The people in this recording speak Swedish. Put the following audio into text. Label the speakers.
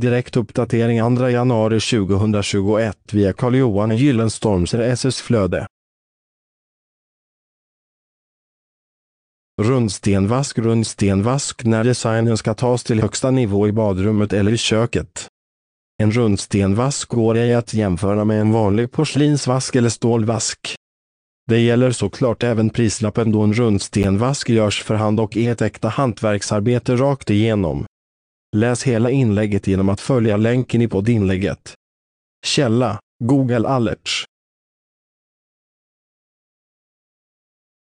Speaker 1: Direkt uppdatering 2 januari 2021 via Carl-Johan Gyllenstorms RSS-flöde. Rundstenvask Rundstenvask när designen ska tas till högsta nivå i badrummet eller i köket. En rundstenvask går ej att jämföra med en vanlig porslinsvask eller stålvask. Det gäller såklart även prislappen då en rundstenvask görs för hand och är ett äkta hantverksarbete rakt igenom. Läs hela inlägget genom att följa länken i poddinlägget. Källa Google Alerts